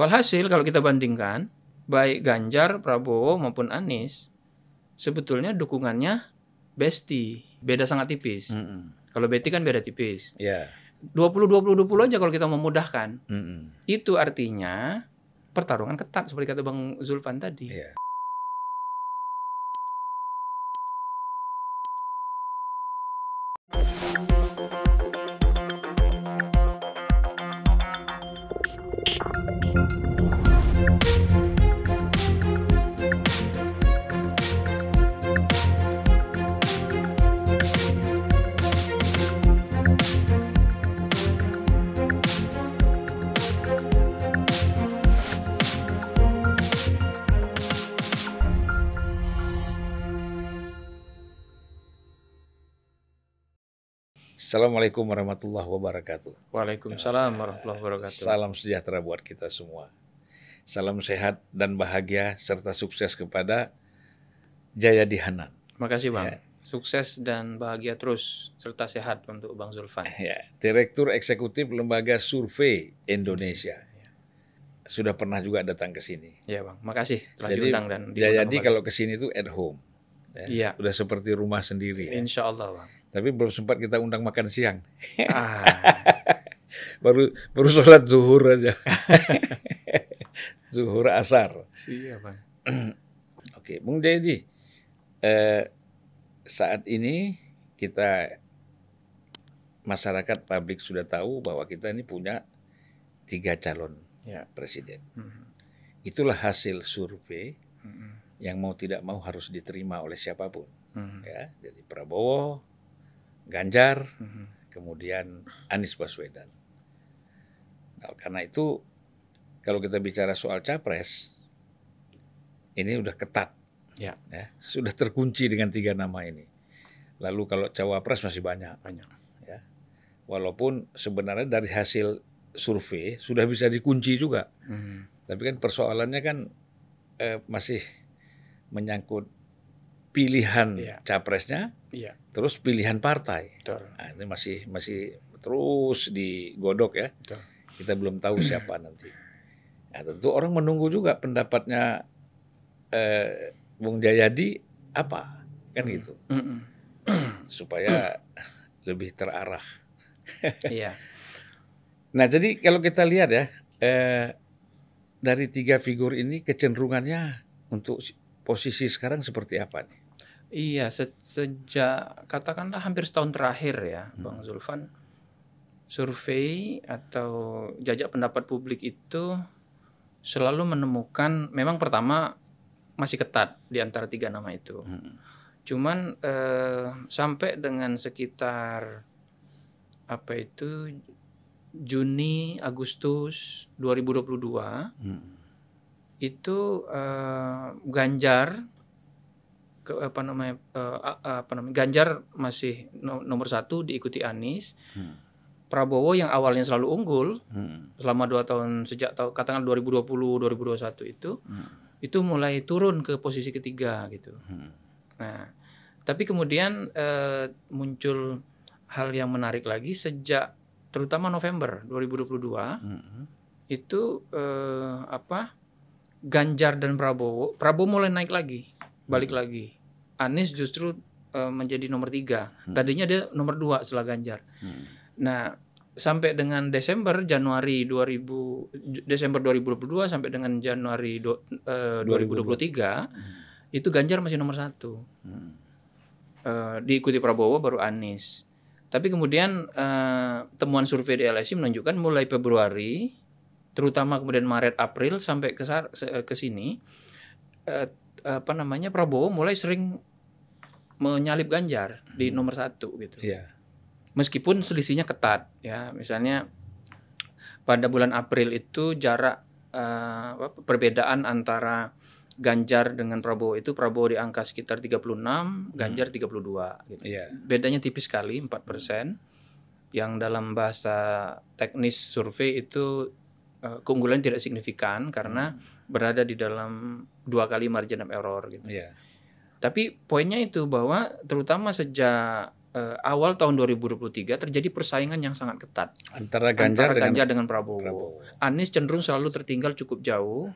Walhasil kalau kita bandingkan, baik Ganjar, Prabowo maupun Anies, sebetulnya dukungannya besti, beda sangat tipis. Mm-mm. Kalau beti kan beda tipis. Ya. 20 20 20 aja kalau kita memudahkan. Mm-mm. Itu artinya pertarungan ketat seperti kata Bang Zulfan tadi. Iya. Assalamualaikum warahmatullahi wabarakatuh. Waalaikumsalam warahmatullahi wabarakatuh. Salam sejahtera buat kita semua. Salam sehat dan bahagia serta sukses kepada Jayadi Hanan. Makasih Bang. Ya. Sukses dan bahagia terus serta sehat untuk Bang Zulfan. Ya, Direktur Eksekutif Lembaga Survei Indonesia. Sudah pernah juga datang ke sini. Ya Bang, makasih telah Jadi diundang dan kembali. kalau ke sini itu at home. Ya. Iya. Udah seperti rumah sendiri. ya. Insya Allah Bang. Tapi belum sempat kita undang makan siang. Ah, Baru baru sholat zuhur aja. zuhur asar. siap Bang. Oke, Bung Jayadi. Eh, saat ini kita masyarakat publik sudah tahu bahwa kita ini punya tiga calon Ya. presiden. Mhm. Itulah hasil survei Mhm. yang mau tidak mau harus diterima oleh siapa pun. Mhm. Ya, jadi Prabowo, Ganjar, Mhm. kemudian Anies Baswedan. Nah, karena itu kalau kita bicara soal capres, ini udah ketat. Ya. sudah terkunci dengan tiga nama ini. Lalu kalau cawapres masih banyak. Banyak. Ya. Walaupun sebenarnya dari hasil survei sudah bisa dikunci juga. Mhm. Tapi kan persoalannya kan eh, masih menyangkut pilihan Iya. capresnya, Iya, terus pilihan partai. betul. Nah, ini masih masih terus digodok ya. Betul. Kita belum tahu siapa nanti. Nah, tentu orang menunggu juga pendapatnya eh, Bung Jayadi apa kan Hmm. gitu supaya lebih terarah. Iya. Nah jadi kalau kita lihat ya eh, dari tiga figur ini kecenderungannya untuk si- posisi sekarang seperti apa nih? Iya, se- sejak katakanlah hampir setahun terakhir ya, Hmm. Bang Zulfan, survei atau jajak pendapat publik itu selalu menemukan, memang pertama masih ketat di antara tiga nama itu. Hmm. Cuman eh, sampai dengan sekitar apa itu Juni Agustus 2022 Hmm. itu eh, Ganjar ke apa namanya a- apa namanya Ganjar masih no- nomor satu diikuti Anies Hmm. Prabowo yang awalnya selalu unggul Hmm. selama dua tahun sejak tahun katakan 2020 2021 itu Hmm. itu mulai turun ke posisi ketiga gitu Hmm. nah tapi kemudian eh, muncul hal yang menarik lagi sejak terutama November 2022 Hmm. itu eh, apa Ganjar dan Prabowo Prabowo mulai naik lagi balik lagi Anies justru eh, menjadi nomor tiga Hmm. tadinya dia nomor dua setelah Ganjar Hmm. nah sampai dengan Desember Januari 2000 Desember 2022 sampai dengan Januari do- eh, 2023 itu Ganjar masih nomor satu Hmm. Eh, diikuti Prabowo baru Anies. Tapi kemudian eh, temuan survei di LSI menunjukkan mulai Februari, terutama kemudian Maret April sampai ke ke sini, eh, apa namanya Prabowo mulai sering menyalip Ganjar di nomor satu gitu. Iya. Meskipun selisihnya ketat ya, misalnya pada bulan April itu jarak apa, perbedaan antara Ganjar dengan Prabowo itu Prabowo di angka sekitar 36, Ganjar 32 gitu. Iya. Bedanya tipis sekali 4%. Yang dalam bahasa teknis survei itu eh, keunggulan tidak signifikan karena berada di dalam dua kali margin of error gitu. Iya. Tapi poinnya itu bahwa terutama sejak eh, awal tahun 2023 terjadi persaingan yang sangat ketat Antara Ganjar antara dengan Ganjar dengan Prabowo. Prabowo. Anies cenderung selalu tertinggal cukup jauh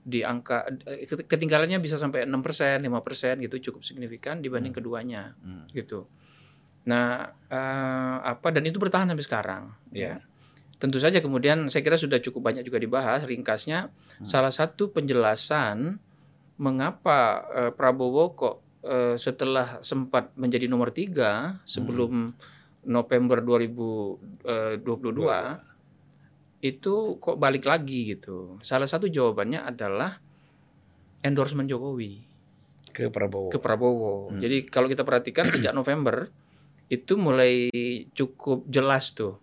di angka eh, ketinggalannya bisa sampai 6%, 5% gitu cukup signifikan dibanding keduanya Hmm. gitu. Nah, eh, apa dan itu bertahan sampai sekarang. Iya. ya. Tentu saja kemudian saya kira sudah cukup banyak juga dibahas ringkasnya Hmm. salah satu penjelasan mengapa eh, Prabowo kok eh, setelah sempat menjadi nomor tiga sebelum November 2022 itu kok balik lagi gitu. Salah satu jawabannya adalah endorsement Jokowi ke Prabowo. ke Prabowo. Hmm. Jadi kalau kita perhatikan sejak November itu mulai cukup jelas tuh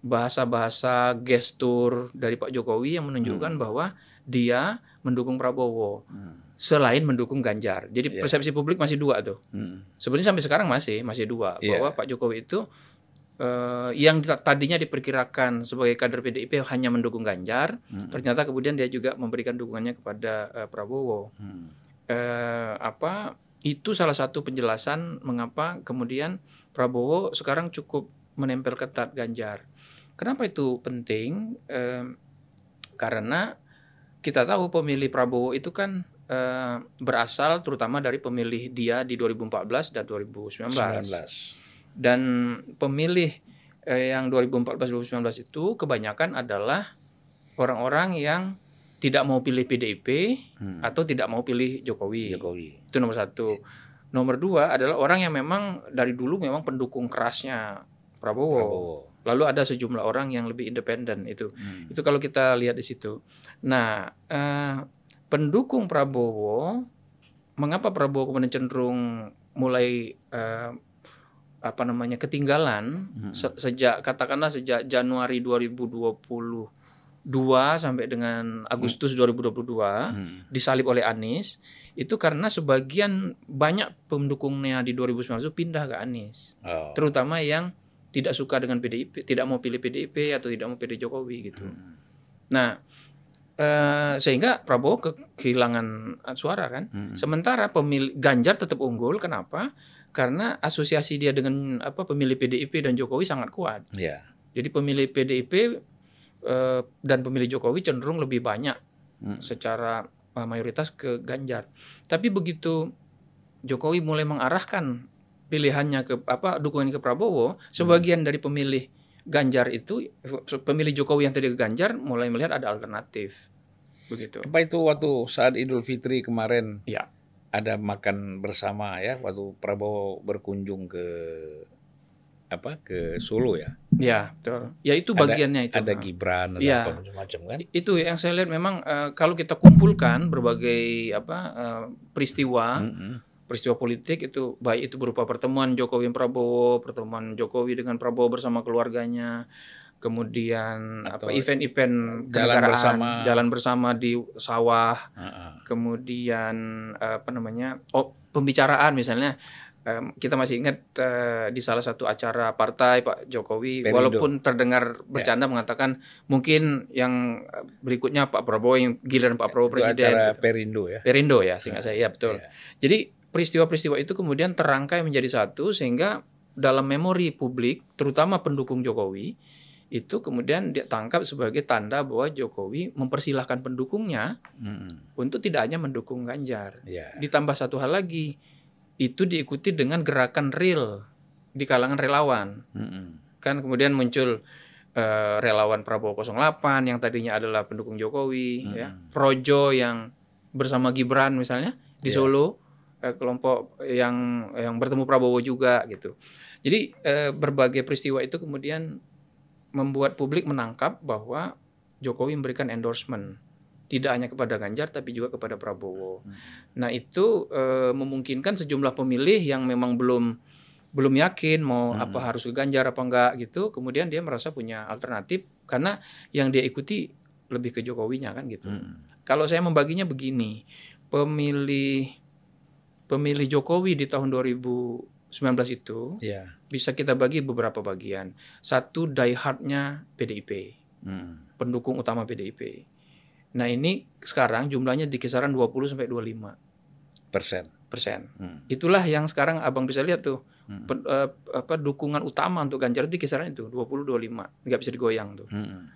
bahasa-bahasa gestur dari Pak Jokowi yang menunjukkan bahwa dia mendukung Prabowo Hmm. selain mendukung Ganjar. Jadi Iya. persepsi publik masih dua tuh. Hmm. Sebenarnya sampai sekarang masih masih dua Iya. bahwa Pak Jokowi itu eh, yang di- tadinya diperkirakan sebagai kader PDIP hanya mendukung Ganjar, Hmm. ternyata kemudian dia juga memberikan dukungannya kepada eh, Prabowo Hmm. eh, apa itu salah satu penjelasan mengapa kemudian Prabowo sekarang cukup menempel ketat Ganjar. Kenapa itu penting? Eh, karena kita tahu pemilih Prabowo itu kan eh, berasal terutama dari pemilih dia di 2014 dan 2019. 19. Dan pemilih eh, yang 2014-2019 itu kebanyakan adalah orang-orang yang tidak mau pilih PDIP Hmm. atau tidak mau pilih Jokowi. Jokowi. Itu nomor satu. Nomor dua adalah orang yang memang dari dulu memang pendukung kerasnya Prabowo. Prabowo. Lalu ada sejumlah orang yang lebih independen itu. Hmm. Itu kalau kita lihat di situ. Nah, eh, pendukung Prabowo, mengapa Prabowo kemudian cenderung mulai eh, apa namanya ketinggalan Hmm. se- sejak katakanlah sejak Januari 2022 sampai dengan Agustus 2022 Hmm. disalib oleh Anies itu karena sebagian banyak pendukungnya di 2019 itu pindah ke Anies, Oh. terutama yang tidak suka dengan PDIP, tidak mau pilih PDIP atau tidak mau pilih Jokowi gitu. Hmm. Nah, eh, sehingga Prabowo ke- kehilangan suara kan. Hmm. Sementara pemilih Ganjar tetap unggul. Kenapa? Karena asosiasi dia dengan apa pemilih PDIP dan Jokowi sangat kuat. Ya. Jadi pemilih PDIP eh, dan pemilih Jokowi cenderung lebih banyak Hmm. secara uh, mayoritas ke Ganjar. Tapi begitu Jokowi mulai mengarahkan pilihannya ke apa dukungan ke Prabowo, sebagian dari pemilih Ganjar itu pemilih Jokowi yang tadi ke Ganjar mulai melihat ada alternatif. Begitu. Apa itu waktu saat Idul Fitri kemarin Ya. ada makan bersama ya waktu Prabowo berkunjung ke apa ke Solo ya. Ya, betul. Ya itu Ada- bagiannya itu. Ada. Gibran ada Iya. apa macam-macam kan. Itu yang saya lihat memang eh, kalau kita kumpulkan berbagai apa eh, peristiwa Hmm. Peristiwa politik itu baik itu berupa pertemuan Jokowi dan Prabowo, pertemuan Jokowi dengan Prabowo bersama keluarganya, kemudian Atau apa event-event jalan bersama. jalan bersama di sawah, Heeh. kemudian apa namanya? oh pembicaraan misalnya em, kita masih ingat eh, di salah satu acara partai Pak Jokowi Perindo. walaupun terdengar bercanda mengatakan mungkin yang eh, berikutnya Pak Prabowo yang giliran Pak Prabowo Itu presiden acara gitu. Perindo ya. Perindo ya singkat saya ya betul. Iya. Jadi peristiwa-peristiwa itu kemudian terangkai menjadi satu sehingga dalam memori publik terutama pendukung Jokowi itu kemudian ditangkap sebagai tanda bahwa Jokowi mempersilahkan pendukungnya Hmm. untuk tidak hanya mendukung Ganjar. Ya. Ditambah satu hal lagi itu diikuti dengan gerakan real di kalangan relawan. Hmm. Kan kemudian muncul eh, relawan Prabowo 08 yang tadinya adalah pendukung Jokowi Hmm. ya. Projo yang bersama Gibran misalnya di Ya. Solo eh, kelompok yang yang bertemu Prabowo juga gitu. Jadi eh, berbagai peristiwa itu kemudian membuat publik menangkap bahwa Jokowi memberikan endorsement tidak hanya kepada Ganjar tapi juga kepada Prabowo. Hmm. Nah, itu eh, memungkinkan sejumlah pemilih yang memang belum belum yakin mau Hmm. apa harus ke Ganjar apa enggak gitu, kemudian dia merasa punya alternatif karena yang dia ikuti lebih ke Jokowinya kan gitu. Hmm. Kalau saya membaginya begini, pemilih pemilih Jokowi di tahun 2019 itu Ya. bisa kita bagi beberapa bagian. Satu die hardnya PDIP, Hmm. pendukung utama PDIP. Nah, ini sekarang jumlahnya di kisaran 20 sampai 25 Persen. persen. Hmm. Itulah yang sekarang abang bisa lihat tuh Hmm. Pen- eh, apa dukungan utama untuk Ganjar itu kisaran itu 20 25, nggak bisa digoyang tuh. Hmm.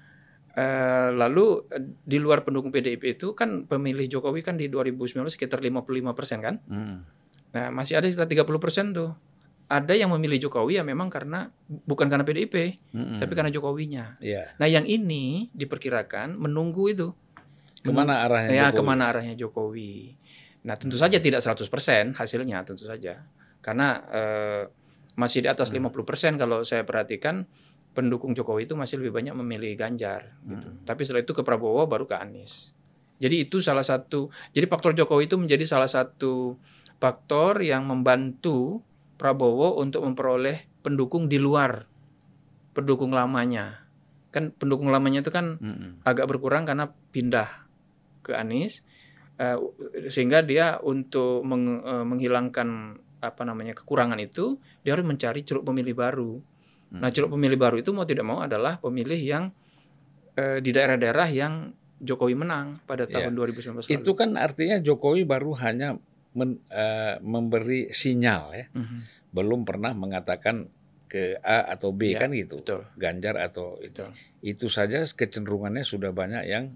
Eh, lalu eh, di luar pendukung PDIP itu kan pemilih Jokowi kan di 2019 sekitar 55 persen kan. Hmm. Nah masih ada sekitar 30 persen tuh. Ada yang memilih Jokowi ya memang karena bukan karena PDIP, Hmm. tapi karena Jokowinya. Iya. Nah yang ini diperkirakan menunggu itu. Ke mana arahnya? Ya Jokowi? ke mana arahnya Jokowi. Nah tentu saja tidak 100% hasilnya tentu saja. Karena eh, masih di atas Hmm. 50% kalau saya perhatikan pendukung Jokowi itu masih lebih banyak memilih Ganjar gitu. Hmm. Tapi setelah itu ke Prabowo baru ke Anies. Jadi itu salah satu jadi faktor Jokowi itu menjadi salah satu faktor yang membantu Prabowo untuk memperoleh pendukung di luar pendukung lamanya. Kan pendukung lamanya itu kan Hmm. agak berkurang karena pindah ke Anies eh, sehingga dia untuk meng- eh, menghilangkan apa namanya kekurangan itu dia harus mencari ceruk pemilih baru. Hmm. Nah, ceruk pemilih baru itu mau tidak mau adalah pemilih yang eh, di daerah-daerah yang Jokowi menang pada Ya. tahun 2019 lalu. Itu kan artinya Jokowi baru hanya men- eh, memberi sinyal ya, Mhm, belum pernah mengatakan ke A atau B Ya, kan gitu. betul. Ganjar atau itu. Betul. Itu saja kecenderungannya sudah banyak yang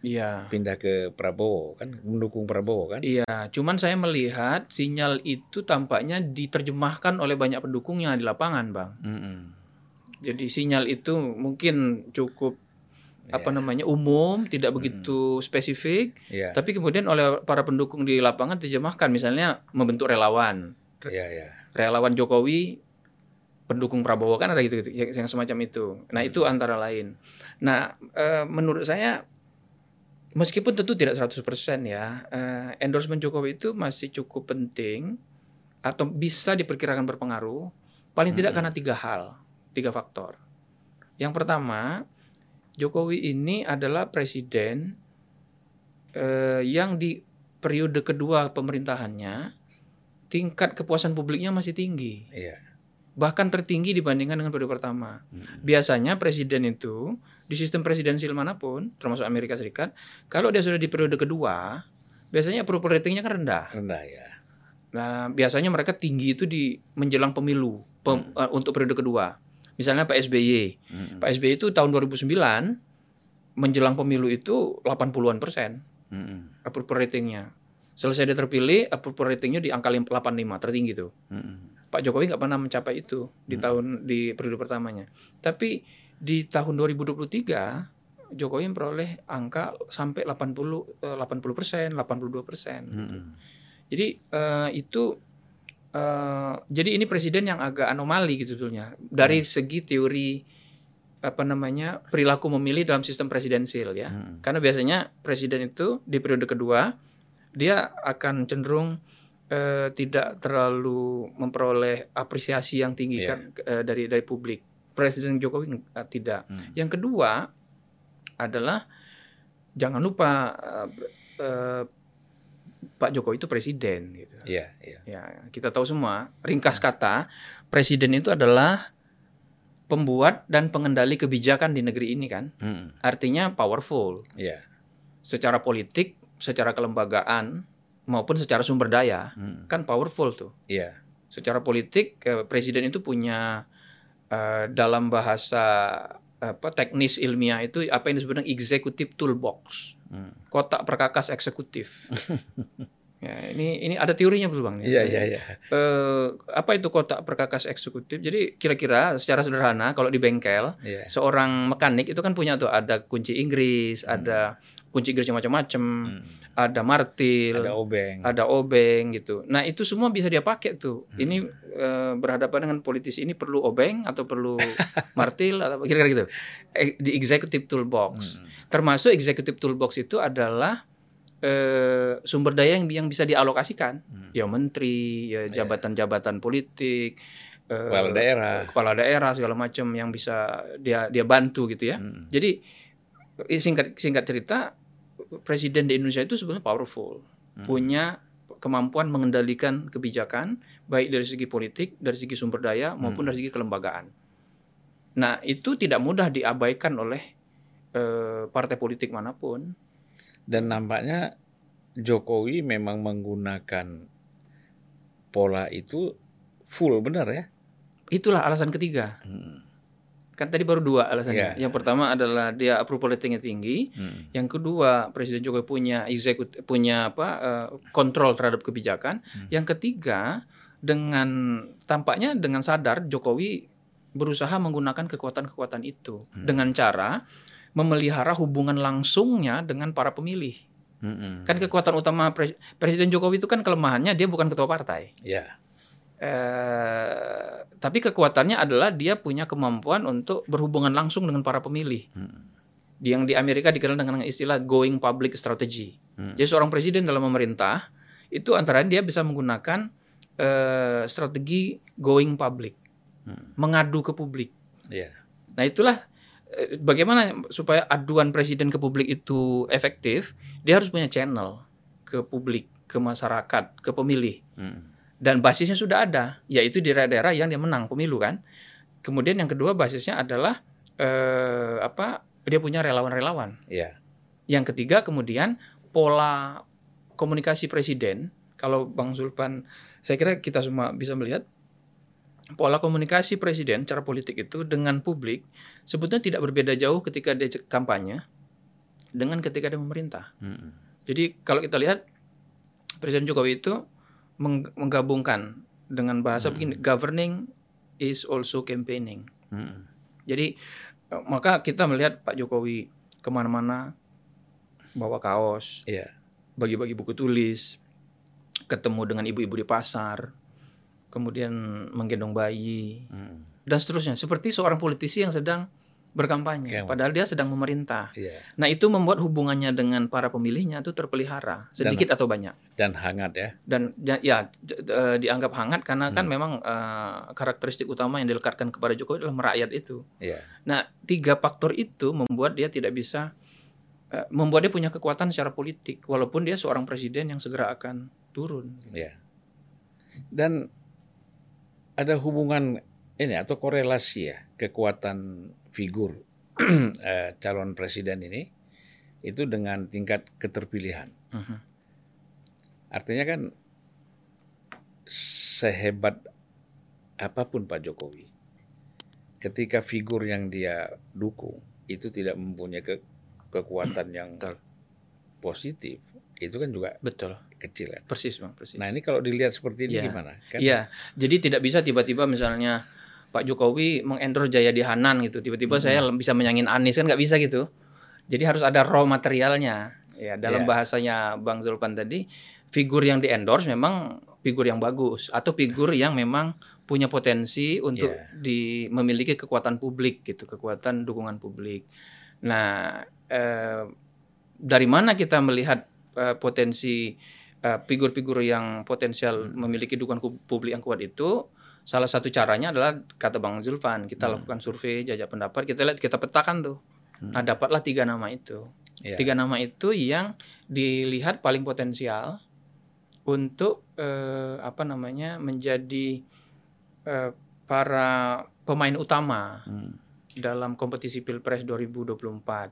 Iya. pindah ke Prabowo kan, mendukung Prabowo kan. Iya, cuman saya melihat sinyal itu tampaknya diterjemahkan oleh banyak pendukungnya di lapangan, Bang. Hmm. Jadi sinyal itu mungkin cukup apa Iya. namanya umum, tidak begitu spesifik, Iya. tapi kemudian oleh para pendukung di lapangan terjemahkan misalnya membentuk relawan. Iya, iya. Relawan Jokowi pendukung Prabowo kan ada gitu, gitu yang yang semacam itu. Nah, itu antara lain. Nah, eh, menurut saya meskipun tentu tidak 100% ya, eh, endorsement Jokowi itu masih cukup penting atau bisa diperkirakan berpengaruh paling tidak karena tiga hal, tiga faktor. Yang pertama, Jokowi ini adalah presiden eh, yang di periode kedua pemerintahannya tingkat kepuasan publiknya masih tinggi, Iya. bahkan tertinggi dibandingkan dengan periode pertama. Hmm. Biasanya presiden itu di sistem presidensil mana pun, termasuk Amerika Serikat, kalau dia sudah di periode kedua, biasanya approval ratingnya kan rendah. Rendah ya. Nah, biasanya mereka tinggi itu di menjelang pemilu pem- eh, untuk periode kedua. Misalnya Pak SBY. Hmm. Pak SBY itu tahun 2009 menjelang pemilu itu 80-an persen Hmm. approval ratingnya. Selesai dia terpilih, approval ratingnya di angka 85 tertinggi tuh. Hmm. Pak Jokowi nggak pernah mencapai itu di Hmm. tahun di periode pertamanya. Tapi di tahun 2023 Jokowi memperoleh angka sampai 80 eh, 80 persen, 82 persen. Hmm. Jadi eh, itu eh, jadi ini presiden yang agak anomali gitu sebetulnya dari segi teori apa namanya perilaku memilih dalam sistem presidensil ya. Hmm. Karena biasanya presiden itu di periode kedua dia akan cenderung eh, tidak terlalu memperoleh apresiasi yang tinggi Iya. kan eh, dari dari publik. Presiden Jokowi eh, tidak. Hmm. Yang kedua adalah jangan lupa eh, eh, Pak Jokowi itu presiden gitu. Iya, iya. Ya, kita tahu semua, ringkas kata, presiden itu adalah pembuat dan pengendali kebijakan di negeri ini kan. Hmm. Artinya powerful Iya. secara politik, secara kelembagaan maupun secara sumber daya Hmm. kan powerful tuh. Iya. Secara politik presiden itu punya eh, dalam bahasa apa teknis ilmiah itu apa yang disebut dengan executive toolbox, Hmm. kotak perkakas eksekutif. ya, ini ini ada teorinya betul bang. Iya, iya, iya. Eh, apa itu kotak perkakas eksekutif? Jadi kira-kira secara sederhana kalau di bengkel Iya. seorang mekanik itu kan punya tuh ada kunci Inggris, Hmm. ada kunci Inggris macam-macam, Hmm. Ada martil, Ada obeng. ada obeng gitu. Nah itu semua bisa dia pakai tuh. Hmm. Ini eh, berhadapan dengan politisi ini perlu obeng atau perlu martil atau kira-kira gitu. Eh, di executive toolbox. Hmm. Termasuk executive toolbox itu adalah eh, sumber daya yang yang bisa dialokasikan. Hmm. Ya menteri, ya Iya. jabatan-jabatan politik, eh, Kepala daerah. kepala daerah segala macam yang bisa dia dia bantu gitu ya. Hmm. Jadi singkat singkat cerita presiden di Indonesia itu sebenarnya powerful, Hmm. punya kemampuan mengendalikan kebijakan baik dari segi politik, dari segi sumber daya maupun Hmm. dari segi kelembagaan. Nah itu tidak mudah diabaikan oleh eh, partai politik mana pun. Dan nampaknya Jokowi memang menggunakan pola itu full benar ya. Itulah alasan ketiga. Hmm. Kan tadi baru dua alasannya. Iya. Yang pertama adalah dia approval ratingnya tinggi. Hmm. Yang kedua, Presiden Jokowi punya execute, punya apa eh, kontrol terhadap kebijakan. Hmm. Yang ketiga, dengan tampaknya dengan sadar Jokowi berusaha menggunakan kekuatan-kekuatan itu Hmm. dengan cara memelihara hubungan langsungnya dengan para pemilih. Hmm. Kan kekuatan utama Pres- Presiden Jokowi itu kan kelemahannya dia bukan ketua partai. Ya. Eh, tapi kekuatannya adalah dia punya kemampuan untuk berhubungan langsung dengan para pemilih. Hmm. Yang di Amerika dikenal dengan istilah going public strategy. Hmm. Jadi seorang presiden dalam memerintah itu antara dia bisa menggunakan eh, strategi going public, Hmm. mengadu ke publik. Ya. Nah itulah eh, bagaimana supaya aduan presiden ke publik itu efektif, dia harus punya channel ke publik, ke masyarakat, ke pemilih. Hmm. Dan basisnya sudah ada, yaitu di daerah-daerah yang dia menang pemilu kan. Kemudian yang kedua basisnya adalah eh, apa? Dia punya relawan-relawan. Ya. Yang ketiga kemudian pola komunikasi presiden. Kalau Bang Zulpan, saya kira kita semua bisa melihat pola komunikasi presiden cara politik itu dengan publik sebetulnya tidak berbeda jauh ketika dia kampanye dengan ketika dia memerintah. Hmm. Jadi kalau kita lihat Presiden Jokowi itu menggabungkan dengan bahasa Hmm. begini, governing is also campaigning. Hmm. Jadi eh, maka kita melihat Pak Jokowi ke mana-mana bawa kaos, Ya. bagi-bagi buku tulis, ketemu dengan ibu-ibu di pasar, kemudian menggendong bayi Hmm. dan seterusnya. Seperti seorang politisi yang sedang berkampanye, Kampanye. padahal dia sedang memerintah. Ya. Nah itu membuat hubungannya dengan para pemilihnya itu terpelihara sedikit atau banyak Dan hangat ya. dan ya j- eh, dianggap hangat karena kan Hmm. memang eh, karakteristik utama yang dilekatkan kepada Jokowi adalah merakyat itu. Ya. Nah tiga faktor itu membuat dia tidak bisa eh, membuat dia punya kekuatan secara politik walaupun dia seorang presiden yang segera akan turun. Ya. Dan ada hubungan ini atau korelasi ya kekuatan figur eh, calon presiden ini itu dengan tingkat keterpilihan. Mhm. Artinya kan sehebat apa pun Pak Jokowi, ketika figur yang dia dukung itu tidak mempunyai ke- kekuatan yang Betul. positif, itu kan juga Betul, kecil ya. persis bang, persis. Nah ini kalau dilihat seperti ini Iya. gimana? Kan Iya, jadi tidak bisa tiba-tiba misalnya Pak Jokowi mengendorse Jayadi Hanan gitu, tiba-tiba Hmm. saya bisa menyanyiin Anies kan nggak bisa gitu. Jadi harus ada raw materialnya. Ya, dalam Iya. bahasanya Bang Zulpan tadi, figur yang di-endorse memang figur yang bagus atau figur yang memang punya potensi untuk Iya. di memiliki kekuatan publik gitu, kekuatan dukungan publik. Nah, eh, dari mana kita melihat eh, potensi eh, figur-figur yang potensial Hmm. memiliki dukungan ku- publik yang kuat itu? Salah satu caranya adalah kata Bang Zulfan, kita Hmm. lakukan survei, jajak pendapat, kita lihat kita petakan tuh. Hmm. Nah, dapatlah tiga nama itu. Iya. Tiga nama itu yang dilihat paling potensial untuk eh, apa namanya menjadi eh, para pemain utama Hmm. dalam kompetisi Pilpres 2024.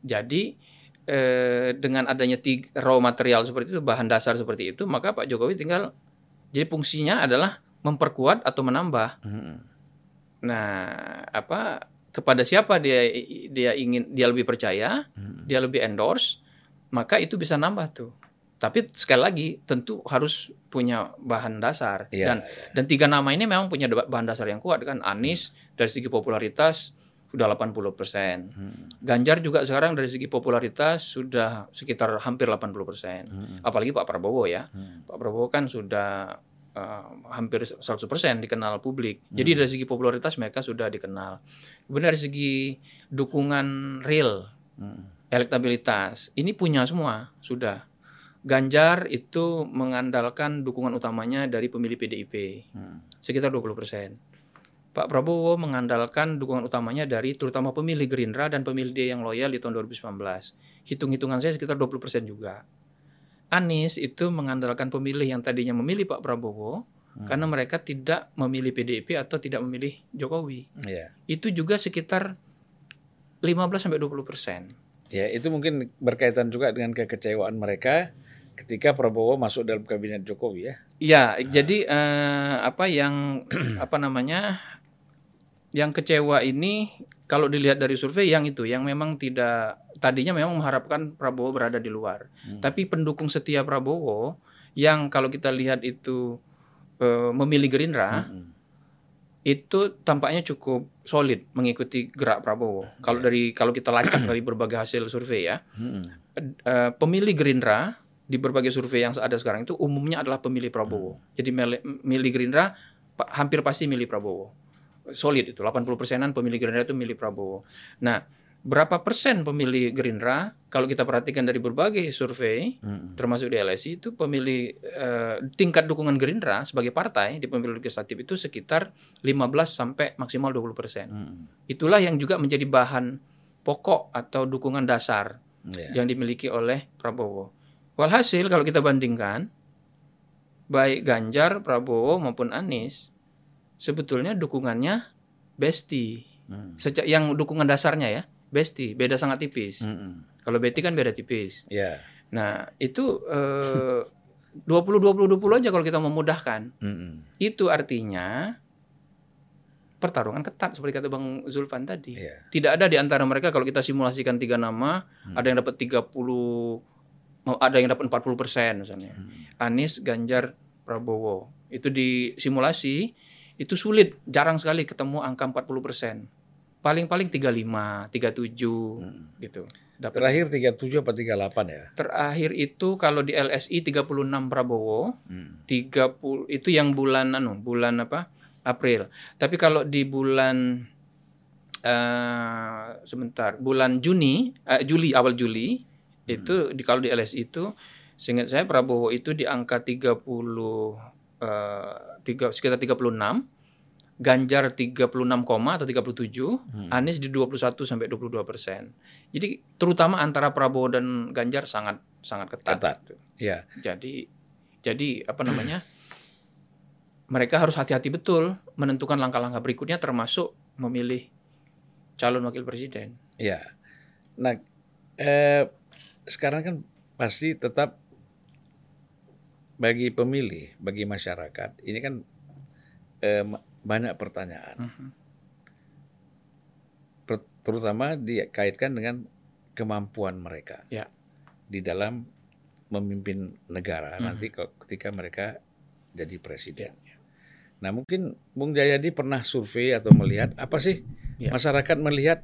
Jadi eh, dengan adanya tiga, raw material seperti itu, bahan dasar seperti itu, maka Pak Jokowi tinggal jadi fungsinya adalah memperkuat atau menambah. Hmm. Nah, apa kepada siapa dia dia ingin dia lebih percaya, Hmm. dia lebih endorse, maka itu bisa nambah tuh. Tapi sekali lagi tentu harus punya bahan dasar Iya, dan iya. dan tiga nama ini memang punya bahan dasar yang kuat kan. Anies dari segi popularitas sudah 80%. Hmm. Ganjar juga sekarang dari segi popularitas sudah sekitar hampir 80%. Hmm. Apalagi Pak Prabowo ya. Hmm. Pak Prabowo kan sudah uh, hampir 100% dikenal publik. Jadi dari segi popularitas mereka sudah dikenal. Kemudian dari segi dukungan real, Hmm. elektabilitas, ini punya semua sudah. Ganjar itu mengandalkan dukungan utamanya dari pemilih PDIP Hmm. sekitar 20%. Pak Prabowo mengandalkan dukungan utamanya dari terutama pemilih Gerindra dan pemilih dia yang loyal di tahun 2019. Hitung-hitungan saya sekitar 20% juga. Anies itu mengandalkan pemilih yang tadinya memilih Pak Prabowo Hmm. karena mereka tidak memilih PDIP atau tidak memilih Jokowi. Iya. Itu juga sekitar 15 sampai 20%. Ya, itu mungkin berkaitan juga dengan kekecewaan mereka ketika Prabowo masuk dalam kabinet Jokowi ya. Iya, jadi eh, apa yang apa namanya yang kecewa ini kalau dilihat dari survei yang itu yang memang tidak tadinya memang mengharapkan Prabowo berada di luar. Hmm. Tapi pendukung setia Prabowo yang kalau kita lihat itu eh, memilih Gerindra Mm-mm. itu tampaknya cukup solid mengikuti gerak Prabowo. Kalau dari kalau kita lacak dari berbagai hasil survei ya, Mm-mm. eh, pemilih Gerindra di berbagai survei yang ada sekarang itu umumnya adalah pemilih Prabowo. Jadi mele- milih Gerindra hampir pasti milih Prabowo. Solid itu 80 persenan pemilih Gerindra itu milih Prabowo. Nah, berapa persen pemilih Gerindra kalau kita perhatikan dari berbagai survei Mm-mm. termasuk di LSI itu pemilih eh, tingkat dukungan Gerindra sebagai partai di pemilu legislatif itu sekitar 15 sampai maksimal 20 persen. Mm-mm. Itulah yang juga menjadi bahan pokok atau dukungan dasar Ya. yang dimiliki oleh Prabowo. Walhasil kalau kita bandingkan baik Ganjar, Prabowo maupun Anies sebetulnya dukungannya besti. Mm. Sejak yang dukungan dasarnya ya, besti, beda sangat tipis. Mm-mm. Kalau beti kan beda tipis. Ya. Nah, itu eh, 20 20 20 aja kalau kita memudahkan. Mm-mm. Itu artinya pertarungan ketat seperti kata Bang Zulfan tadi. Ya. Tidak ada di antara mereka kalau kita simulasikan tiga nama, Hmm. ada yang dapat 30 mau- ada yang dapat 40 persen misalnya. Hmm. Anies, Ganjar, Prabowo. Itu di simulasi itu sulit, jarang sekali ketemu angka 40 persen. Paling-paling 35, 37 Mm. gitu. Dapat. Terakhir 37 apa 38 ya? Terakhir itu kalau di LSI 36 Prabowo, Mm. 30 itu yang bulan anu, bulan apa? April. Tapi kalau di bulan eh sebentar, bulan Juni, eh, Juli awal Juli itu di kalau di LSI itu seingat saya Prabowo itu di angka 30 eh tiga, sekitar 36, Ganjar 36, koma atau 37, Hmm. Anies di 21 sampai 22 persen. Jadi terutama antara Prabowo dan Ganjar sangat sangat ketat. Ketat. Ya. Jadi jadi apa namanya? mereka harus hati-hati betul menentukan langkah-langkah berikutnya termasuk memilih calon wakil presiden. Ya. Nah, eh, sekarang kan pasti tetap bagi pemilih, bagi masyarakat, ini kan eh, banyak pertanyaan, Mhm. Per- terutama dikaitkan dengan kemampuan mereka Ya. di dalam memimpin negara Mhm. nanti ke- ketika mereka jadi presiden. Ya, Nah, mungkin Bung Jayadi pernah survei atau melihat apa sih Ya. masyarakat melihat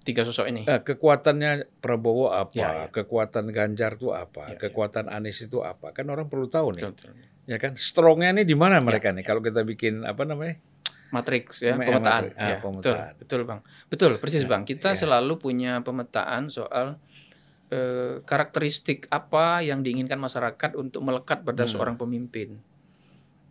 Tiga sosok ini. Eh, kekuatannya Prabowo apa, Ya, ya. kekuatan Ganjar itu apa, Ya, ya. kekuatan Anies itu apa, kan orang perlu tahu nih, Betul, betul. ya kan, strongnya nih di mana mereka Ya, nih, kalau kita bikin apa namanya, Matriks ya, pemetaan. Ah, ya, pemetaan. Betul, betul Bang. Betul, persis Ya, Bang. Kita ya. selalu punya pemetaan soal eh, karakteristik apa yang diinginkan masyarakat untuk melekat pada Hmm. seorang pemimpin.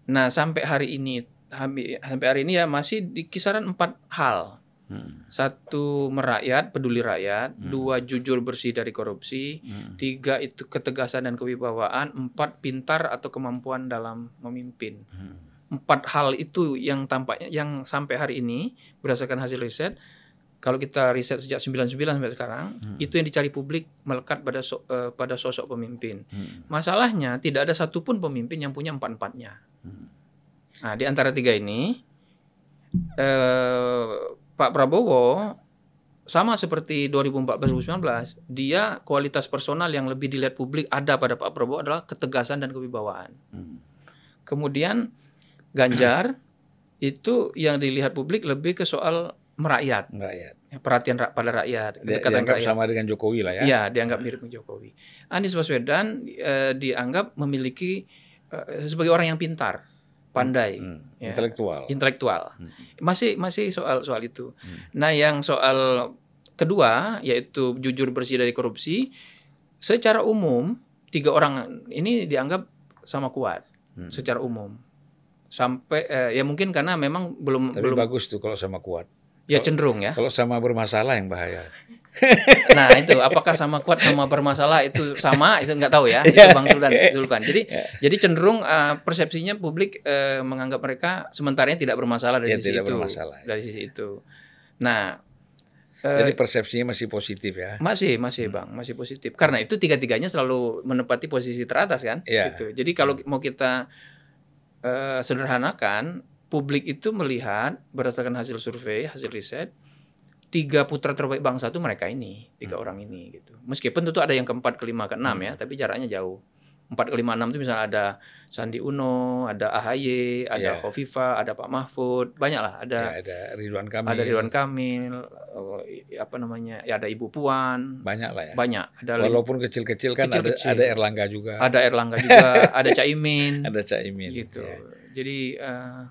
Nah, sampai hari ini sampai hari ini ya masih di kisaran empat hal. Hmm, Satu merakyat, peduli rakyat. Hmm. Dua jujur bersih dari korupsi. hmm, Tiga itu ketegasan dan kewibawaan. Empat pintar atau kemampuan dalam memimpin. hmm, Empat hal itu yang tampaknya yang sampai hari ini berdasarkan hasil riset. Kalau kita riset sejak 99 sampai sekarang, Hmm. itu yang dicari publik melekat pada so- eh, pada sosok pemimpin. hmm, Masalahnya tidak ada satupun pemimpin yang punya empat-empatnya. hmm. Nah, di antara tiga ini, eh, Pak Prabowo sama seperti 2014-2019, dia kualitas personal yang lebih dilihat publik ada pada Pak Prabowo adalah ketegasan dan kewibawaan. Hmm. Kemudian Ganjar itu yang dilihat publik lebih ke soal merakyat, rakyat. ya, perhatian ra- pada rakyat, Dia, kedekatan dianggap rakyat. sama dengan Jokowi lah ya. Iya, dianggap mirip dengan Jokowi. Anies Baswedan eh, dianggap memiliki eh, sebagai orang yang pintar, pandai, Hmm, Ya. Intelektual. intelektual. Hmm. Masih masih soal soal itu. Hmm. Nah, yang soal kedua yaitu jujur bersih dari korupsi, secara umum tiga orang ini dianggap sama kuat Hmm. secara umum. Sampai eh, ya mungkin karena memang belum Tapi belum bagus tuh kalau sama kuat. ya cenderung ya. Kalau sama bermasalah yang bahaya. Nah itu apakah sama kuat sama bermasalah itu sama itu nggak tahu ya itu bang Zulfan. Zulfan. Jadi Ya. jadi cenderung eh, persepsinya publik eh, menganggap mereka sementaranya tidak bermasalah dari Ya, sisi tidak itu bermasalah, ya. dari sisi itu. Nah Jadi persepsinya masih positif ya. Masih, masih Hmm. bang, masih positif. Karena itu tiga-tiganya selalu menempati posisi teratas kan. Iya. Gitu. Jadi kalau mau kita eh, sederhanakan, publik itu melihat berdasarkan hasil survei, hasil riset, tiga putra terbaik bangsa itu mereka ini, tiga Hmm. orang ini gitu. Meskipun tentu ada yang keempat, kelima, keenam ya, tapi jaraknya jauh. Empat, kelima, enam itu misalnya ada Sandi Uno, ada AHY, ada Iya. Khofifa, ada Pak Mahfud, banyak lah. Ada Ya, ada Ridwan Kamil. ada Ridwan Kamil, oh, apa namanya, ya ada Ibu Puan, Banyak lah ya. banyak. Ada Walaupun kecil-kecil kan Kecil-kecil. ada ada Erlangga juga. ada Erlangga juga, ada Caimin, Ada Caimin. gitu. ya. Jadi, eh,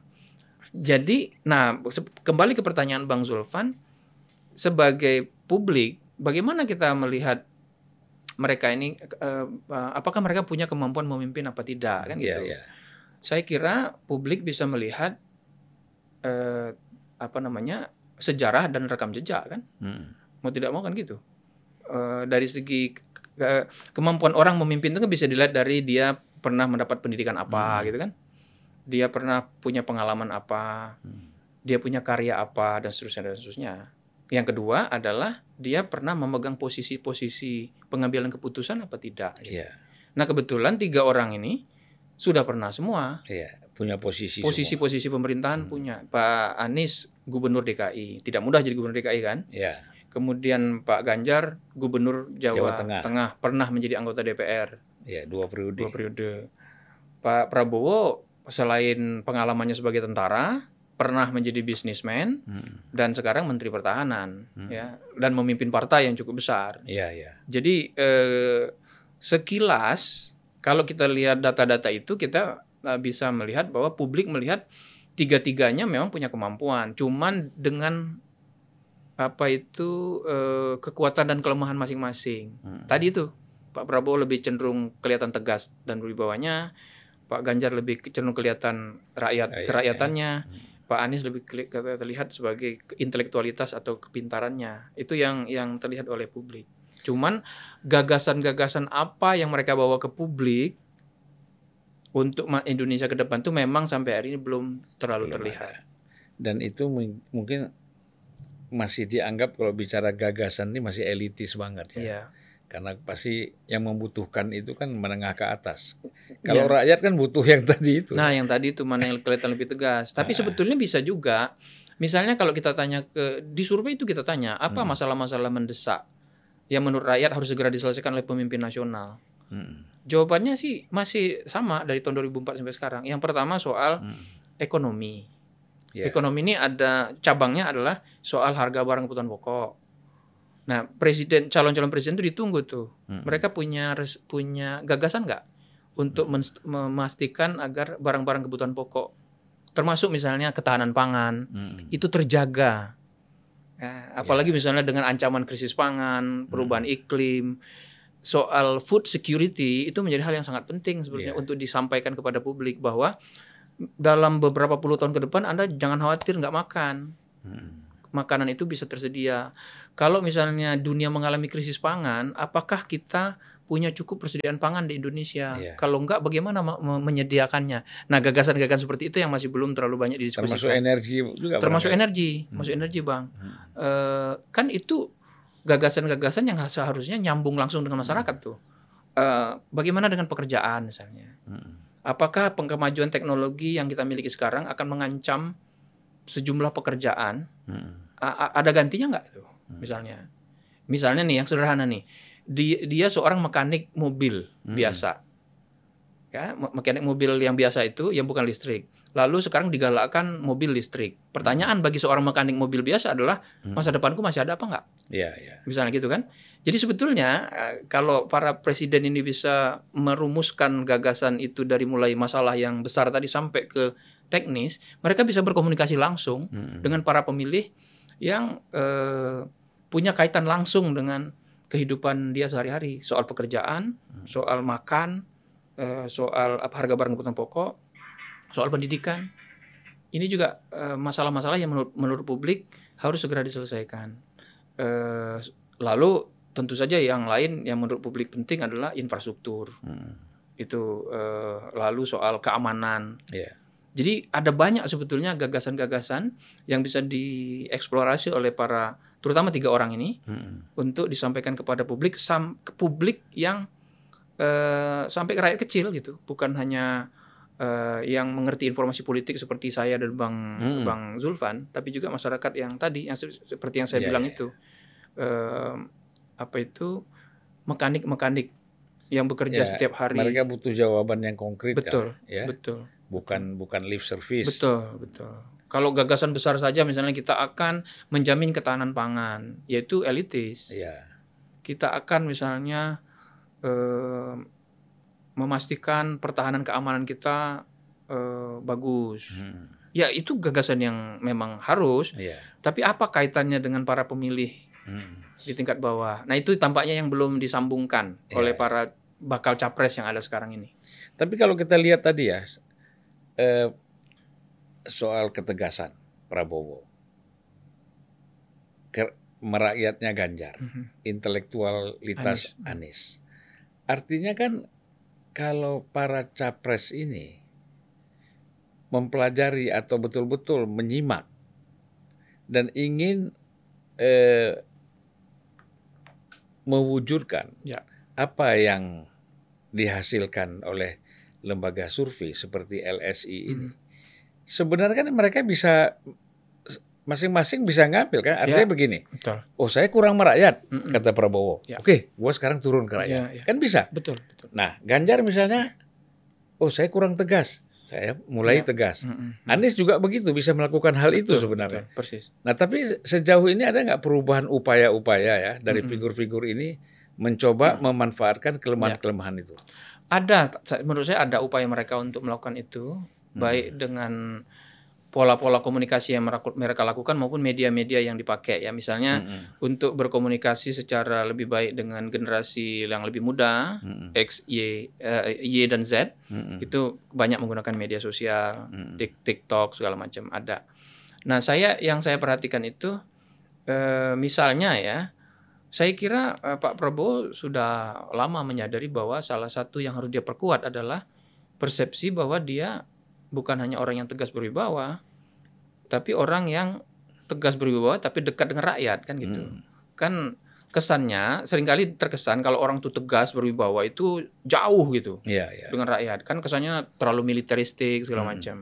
jadi, nah kembali ke pertanyaan Bang Zulfan, sebagai publik, bagaimana kita melihat mereka ini, eh, apakah mereka punya kemampuan memimpin apa tidak kan Iya, gitu? iya. Saya kira publik bisa melihat eh, apa namanya sejarah dan rekam jejak kan. Mm. mau tidak mau kan gitu. Eh, dari segi ke- kemampuan orang memimpin itu kan bisa dilihat dari dia pernah mendapat pendidikan apa Hmm. gitu kan. Dia pernah punya pengalaman apa, Hmm. dia punya karya apa dan seterusnya dan seterusnya. Yang kedua adalah dia pernah memegang posisi-posisi pengambilan keputusan apa tidak. gitu. Iya, Nah kebetulan tiga orang ini sudah pernah semua iya. Punya posisi. posisi-posisi pemerintahan Hmm. punya. Pak Anies gubernur DKI tidak mudah jadi gubernur DKI kan. Iya, Kemudian Pak Ganjar gubernur Jawa, Jawa Tengah. pernah menjadi anggota DPR iya dua periode. dua periode. Pak Prabowo selain pengalamannya sebagai tentara pernah menjadi bisnismen Mm. dan sekarang menteri pertahanan Hmm. ya dan memimpin partai yang cukup besar. Iya, iya. Jadi eh, sekilas kalau kita lihat data-data itu kita eh, bisa melihat bahwa publik melihat tiga-tiganya memang punya kemampuan, cuman dengan apa itu eh, kekuatan dan kelemahan masing-masing. Mm. Tadi itu Pak Prabowo lebih cenderung kelihatan tegas dan wibawanya, Pak Ganjar lebih cenderung kelihatan rakyat Rakyat, kerahyatannya, Hmm. Pak Anies lebih terlihat sebagai intelektualitas atau kepintarannya. Itu yang yang terlihat oleh publik. Cuman gagasan-gagasan apa yang mereka bawa ke publik untuk Indonesia ke depan tuh memang sampai hari ini belum terlalu Belum terlihat. ada. Dan itu mung- mungkin masih dianggap kalau bicara gagasan ini masih elitis banget ya. Iya. Karena pasti yang membutuhkan itu kan menengah ke atas. Kalau Iya. rakyat kan butuh yang tadi itu. Nah, yang tadi itu mana yang kelihatan lebih tegas. Tapi Ah. sebetulnya bisa juga, misalnya kalau kita tanya ke di survei itu kita tanya apa Hmm. masalah-masalah mendesak yang menurut rakyat harus segera diselesaikan oleh pemimpin nasional. Mm. Jawabannya sih masih sama dari tahun 2004 sampai sekarang. Yang pertama soal Mm. ekonomi. Ya. Ekonomi ini ada cabangnya adalah soal harga barang kebutuhan pokok. Nah, presiden calon-calon presiden itu ditunggu tuh. Mm. Mereka punya res- punya gagasan nggak untuk menst- memastikan agar barang-barang kebutuhan pokok, termasuk misalnya ketahanan pangan, Mm. itu terjaga. Ya, apalagi misalnya dengan ancaman krisis pangan, perubahan iklim, soal food security itu menjadi hal yang sangat penting sebenarnya Iya. untuk disampaikan kepada publik bahwa dalam beberapa puluh tahun ke depan Anda jangan khawatir nggak makan Mm. makanan itu bisa tersedia. Kalau misalnya dunia mengalami krisis pangan, apakah kita punya cukup persediaan pangan di Indonesia? Iya. Kalau enggak, bagaimana me- me- menyediakannya? Nah, gagasan-gagasan seperti itu yang masih belum terlalu banyak Termasuk didiskusikan. energi juga. Termasuk barangkali. energi, masuk energi, bang. Eh, kan itu gagasan-gagasan yang seharusnya nyambung langsung dengan masyarakat tuh. Eh, bagaimana dengan pekerjaan misalnya? Mm. Apakah kemajuan teknologi yang kita miliki sekarang akan mengancam sejumlah pekerjaan Mm. A- ada gantinya nggak itu Hmm. misalnya misalnya nih yang sederhana nih dia, dia seorang mekanik mobil Hmm. biasa ya me- mekanik mobil yang biasa itu yang bukan listrik lalu sekarang digalakkan mobil listrik pertanyaan bagi seorang mekanik mobil biasa adalah Hmm. masa depanku masih ada apa nggak Iya, iya. misalnya gitu kan jadi sebetulnya eh, kalau para presiden ini bisa merumuskan gagasan itu dari mulai masalah yang besar tadi sampai ke teknis mereka bisa berkomunikasi langsung Mm. dengan para pemilih yang eh, punya kaitan langsung dengan kehidupan dia sehari-hari soal pekerjaan, soal makan, eh, soal apa harga barang kebutuhan pokok, soal pendidikan. Ini juga eh, masalah-masalah yang menurut, menurut publik harus segera diselesaikan. Eh, lalu tentu saja yang lain yang menurut publik penting adalah infrastruktur. Mm. Itu eh, lalu soal keamanan, Iya. Jadi ada banyak sebetulnya gagasan-gagasan yang bisa dieksplorasi oleh para terutama tiga orang ini Hmm. untuk disampaikan kepada publik sam ke publik yang eh, sampai ke rakyat kecil gitu, bukan hanya eh, yang mengerti informasi politik seperti saya dan Bang Hmm. Bang Zulfan, tapi juga masyarakat yang tadi yang se- seperti yang saya Iya, bilang iya. itu eh, apa itu mekanik-mekanik yang bekerja Ya, setiap hari. Mereka butuh jawaban yang konkret betul, kan, ya. betul. Bukan bukan lip service. Betul, betul. Kalau gagasan besar saja misalnya kita akan menjamin ketahanan pangan, yaitu elitis. Iya. Kita akan misalnya eh, memastikan pertahanan keamanan kita eh, bagus. Hmm. Ya, itu gagasan yang memang harus, Iya. tapi apa kaitannya dengan para pemilih Hmm. di tingkat bawah? Nah, itu tampaknya yang belum disambungkan Iya, oleh para bakal capres yang ada sekarang ini. Tapi kalau kita lihat tadi ya eh, soal ketegasan Prabowo, ke, merakyatnya Ganjar, Mhm. intelektualitas Anies. Artinya kan kalau para capres ini mempelajari atau betul-betul menyimak dan ingin eh, mewujudkan Ya. apa yang dihasilkan oleh lembaga survei seperti LSI ini, sebenarnya kan mereka bisa masing-masing bisa ngambil kan. Artinya Ya. begini, Betul. oh saya kurang merakyat Mm-mm. kata Prabowo. Ya. Oke, gua sekarang turun ke rakyat. Ya, ya. Kan bisa. Betul, betul. Nah, Ganjar misalnya, oh saya kurang tegas. Saya mulai Ya. tegas. Mm-mm. Anies juga begitu bisa melakukan hal itu Betul, sebenarnya. betul, persis. Nah, tapi sejauh ini ada nggak perubahan upaya-upaya ya dari figur-figur ini mencoba memanfaatkan kelemahan-kelemahan itu? Ada, menurut saya ada upaya mereka untuk melakukan itu, Hmm. baik dengan pola-pola komunikasi yang mereka lakukan maupun media-media yang dipakai ya. Misalnya Mm-mm. untuk berkomunikasi secara lebih baik dengan generasi yang lebih muda, Mm-mm. X, Y, eh, Y dan Z, Mm-mm. itu banyak menggunakan media sosial. Tik- TikTok segala macam ada. Nah, saya yang saya perhatikan itu eh, misalnya ya, saya kira eh, Pak Prabowo sudah lama menyadari bahwa salah satu yang harus dia perkuat adalah persepsi bahwa dia bukan hanya orang yang tegas berwibawa, tapi orang yang tegas berwibawa tapi dekat dengan rakyat kan gitu. Mm. Kan kesannya sering kali terkesan kalau orang tuh tegas berwibawa itu jauh gitu Iya, iya. dengan rakyat kan kesannya terlalu militeristik segala Hmm. macam.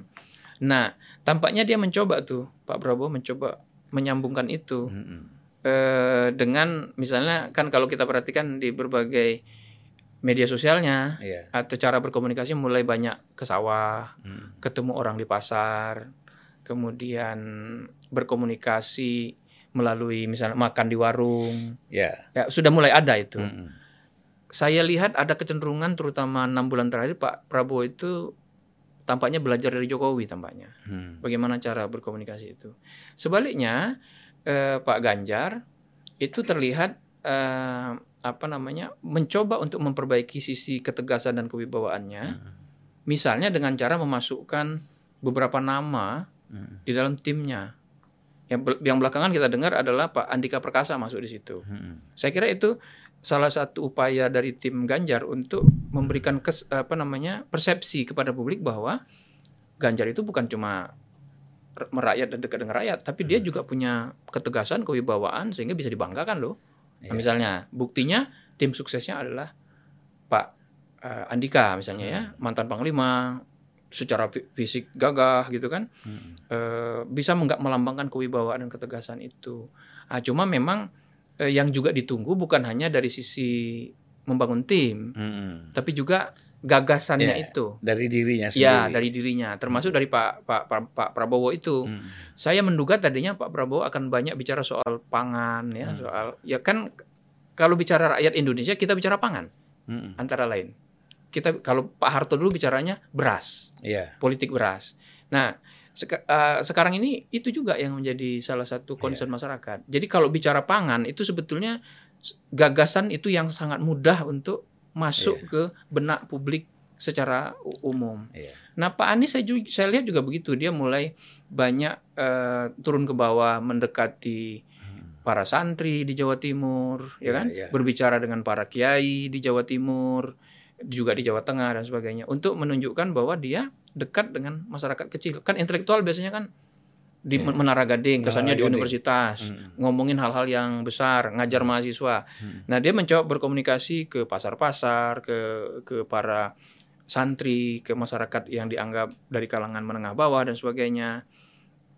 Nah, tampaknya dia mencoba tuh Pak Prabowo mencoba menyambungkan itu Mm-mm. Eh, dengan misalnya kan kalau kita perhatikan di berbagai media sosialnya Iya. atau cara berkomunikasi mulai banyak ke sawah, Mm. ketemu orang di pasar, kemudian berkomunikasi melalui misalnya makan di warung, Iya. ya sudah mulai ada itu Mm-mm. saya lihat ada kecenderungan terutama enam bulan terakhir Pak Prabowo itu tampaknya belajar dari Jokowi tampaknya Mm. bagaimana cara berkomunikasi itu. Sebaliknya eh, Pak Ganjar itu terlihat eh, apa namanya mencoba untuk memperbaiki sisi ketegasan dan kewibawaannya, Mm. misalnya dengan cara memasukkan beberapa nama Mm. di dalam timnya. Yang, yang belakangan kita dengar adalah Pak Andika Perkasa masuk di situ. Mm. Saya kira itu salah satu upaya dari tim Ganjar untuk memberikan kes, apa namanya persepsi kepada publik bahwa Ganjar itu bukan cuma merakyat dan dekat dengan rakyat, tapi dia juga punya ketegasan, kewibawaan sehingga bisa dibanggakan loh. Nah, Iya. misalnya buktinya tim suksesnya adalah Pak eh, Andika misalnya ya mantan panglima secara fi- fisik gagah gitu kan Mm. eh, bisa nggak melambangkan kewibawaan dan ketegasan itu. Ah, cuma memang eh, yang juga ditunggu bukan hanya dari sisi membangun tim, Mm. tapi juga gagasannya Ya, itu. Dari dirinya sendiri. Ya, dari dirinya, termasuk dari Pak Pak Pak, Pak Prabowo itu. Mm. Saya menduga tadinya Pak Prabowo akan banyak bicara soal pangan ya, Hmm. soal ya kan kalau bicara rakyat Indonesia kita bicara pangan Mm. antara lain. Kita kalau Pak Harto dulu bicaranya beras. Iya. politik beras. Nah, seka- eh, sekarang ini itu juga yang menjadi salah satu concern masyarakat. Jadi kalau bicara pangan itu sebetulnya gagasan itu yang sangat mudah untuk masuk ke benak publik secara umum. Iya. Nah, Pak Anies saya, juga, saya lihat juga begitu. Dia mulai banyak eh, turun ke bawah mendekati Mm. para santri di Jawa Timur, ya Iya, kan? iya. Berbicara dengan para kiai di Jawa Timur, juga di Jawa Tengah dan sebagainya untuk menunjukkan bahwa dia dekat dengan masyarakat kecil. Kan intelektual biasanya kan di Iya. Menara Gading, kesannya di Gading. universitas, Mm. ngomongin hal-hal yang besar, ngajar mahasiswa. Hmm. Nah, dia mencoba berkomunikasi ke pasar-pasar, ke ke para santri, ke masyarakat yang dianggap dari kalangan menengah bawah dan sebagainya.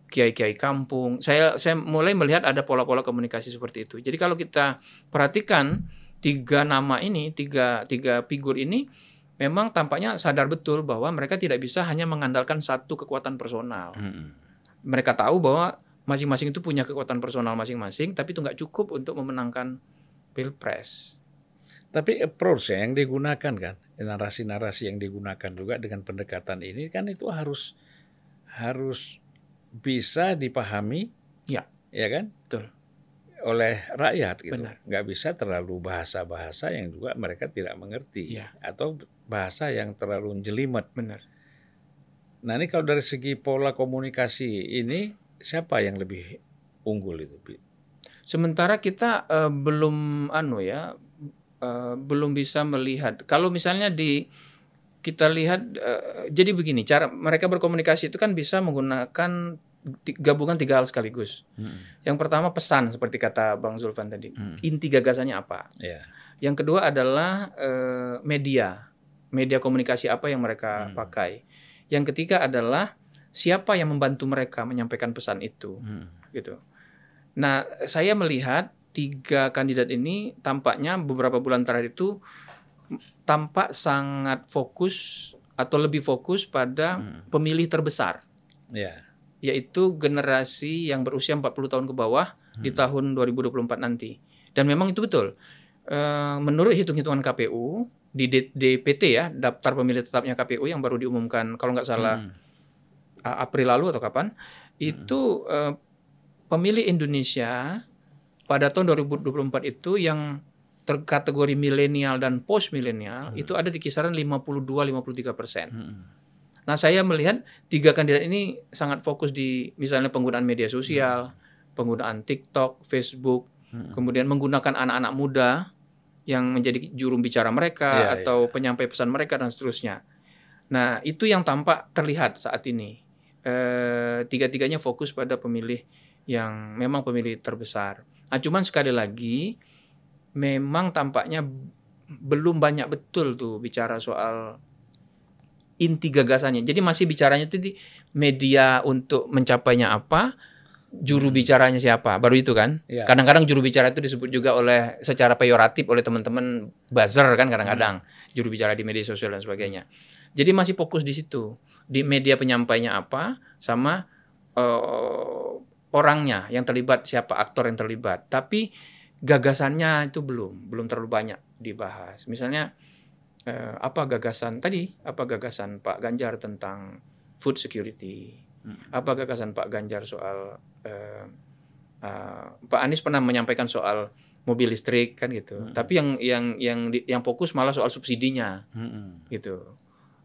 Kiai-kiai kampung. Saya saya mulai melihat ada pola-pola komunikasi seperti itu. Jadi kalau kita perhatikan tiga nama ini, tiga tiga figur ini memang tampaknya sadar betul bahwa mereka tidak bisa hanya mengandalkan satu kekuatan personal Mm. Mereka tahu bahwa masing-masing itu punya kekuatan personal masing-masing, tapi itu nggak cukup untuk memenangkan pilpres. Tapi approach yang digunakan kan, narasi-narasi yang digunakan juga dengan pendekatan ini kan itu harus harus bisa dipahami, Ya. ya kan, Betul. oleh rakyat gitu. Benar. Nggak bisa terlalu bahasa-bahasa yang juga mereka tidak mengerti Ya. atau bahasa yang terlalu jelimet. Benar. Nah ini kalau dari segi pola komunikasi ini siapa yang lebih unggul itu? Sementara kita eh, belum anu ya, eh, belum bisa melihat. Kalau misalnya di kita lihat, eh, jadi begini, cara mereka berkomunikasi itu kan bisa menggunakan gabungan tiga hal sekaligus. Yang pertama pesan seperti kata Bang Zulfan tadi. Hmm. Inti gagasannya apa? Ya. Yang kedua adalah eh, media, media komunikasi apa yang mereka Hmm. pakai. Yang ketiga adalah siapa yang membantu mereka menyampaikan pesan itu, Hmm. gitu. Nah, saya melihat tiga kandidat ini tampaknya beberapa bulan terakhir itu tampak sangat fokus atau lebih fokus pada Hmm. pemilih terbesar, Ya. yaitu generasi yang berusia 40 tahun ke bawah di Hmm. tahun 2024 nanti. Dan memang itu betul. Eh, menurut hitung-hitungan KPU di DPT ya, daftar pemilih tetapnya KPU yang baru diumumkan kalau nggak salah Hmm. April lalu atau kapan, itu eh, pemilih Indonesia pada tahun 2024 itu yang terkategori milenial dan post milenial itu ada di kisaran 52-53 persen. Hmm. Nah, saya melihat tiga kandidat ini sangat fokus di misalnya penggunaan media sosial, penggunaan TikTok, Facebook, Hmm. kemudian menggunakan anak-anak muda yang menjadi juru bicara mereka Iya, atau penyampai pesan mereka dan seterusnya. Nah, itu yang tampak terlihat saat ini. Eh, tiga-tiganya fokus pada pemilih yang memang pemilih terbesar. Nah, cuman sekali lagi, memang tampaknya belum banyak betul tuh bicara soal inti gagasannya. Jadi masih bicaranya itu di media untuk mencapainya apa, juru bicaranya siapa, baru itu kan. Ya. Kadang-kadang juru bicara itu disebut juga oleh secara peyoratif oleh teman-teman buzzer kan kadang-kadang juru bicara di media sosial dan sebagainya. Jadi masih fokus di situ di media penyampainya apa sama eh, orangnya yang terlibat siapa aktor yang terlibat. Tapi gagasannya itu belum belum terlalu banyak dibahas. Misalnya eh, apa gagasan tadi apa gagasan Pak Ganjar tentang food security Hmm. Apa gagasan Pak Ganjar soal eh, eh, Pak Anies pernah menyampaikan soal mobil listrik kan gitu Hmm. tapi yang yang yang di- yang fokus malah soal subsidinya Hmm. gitu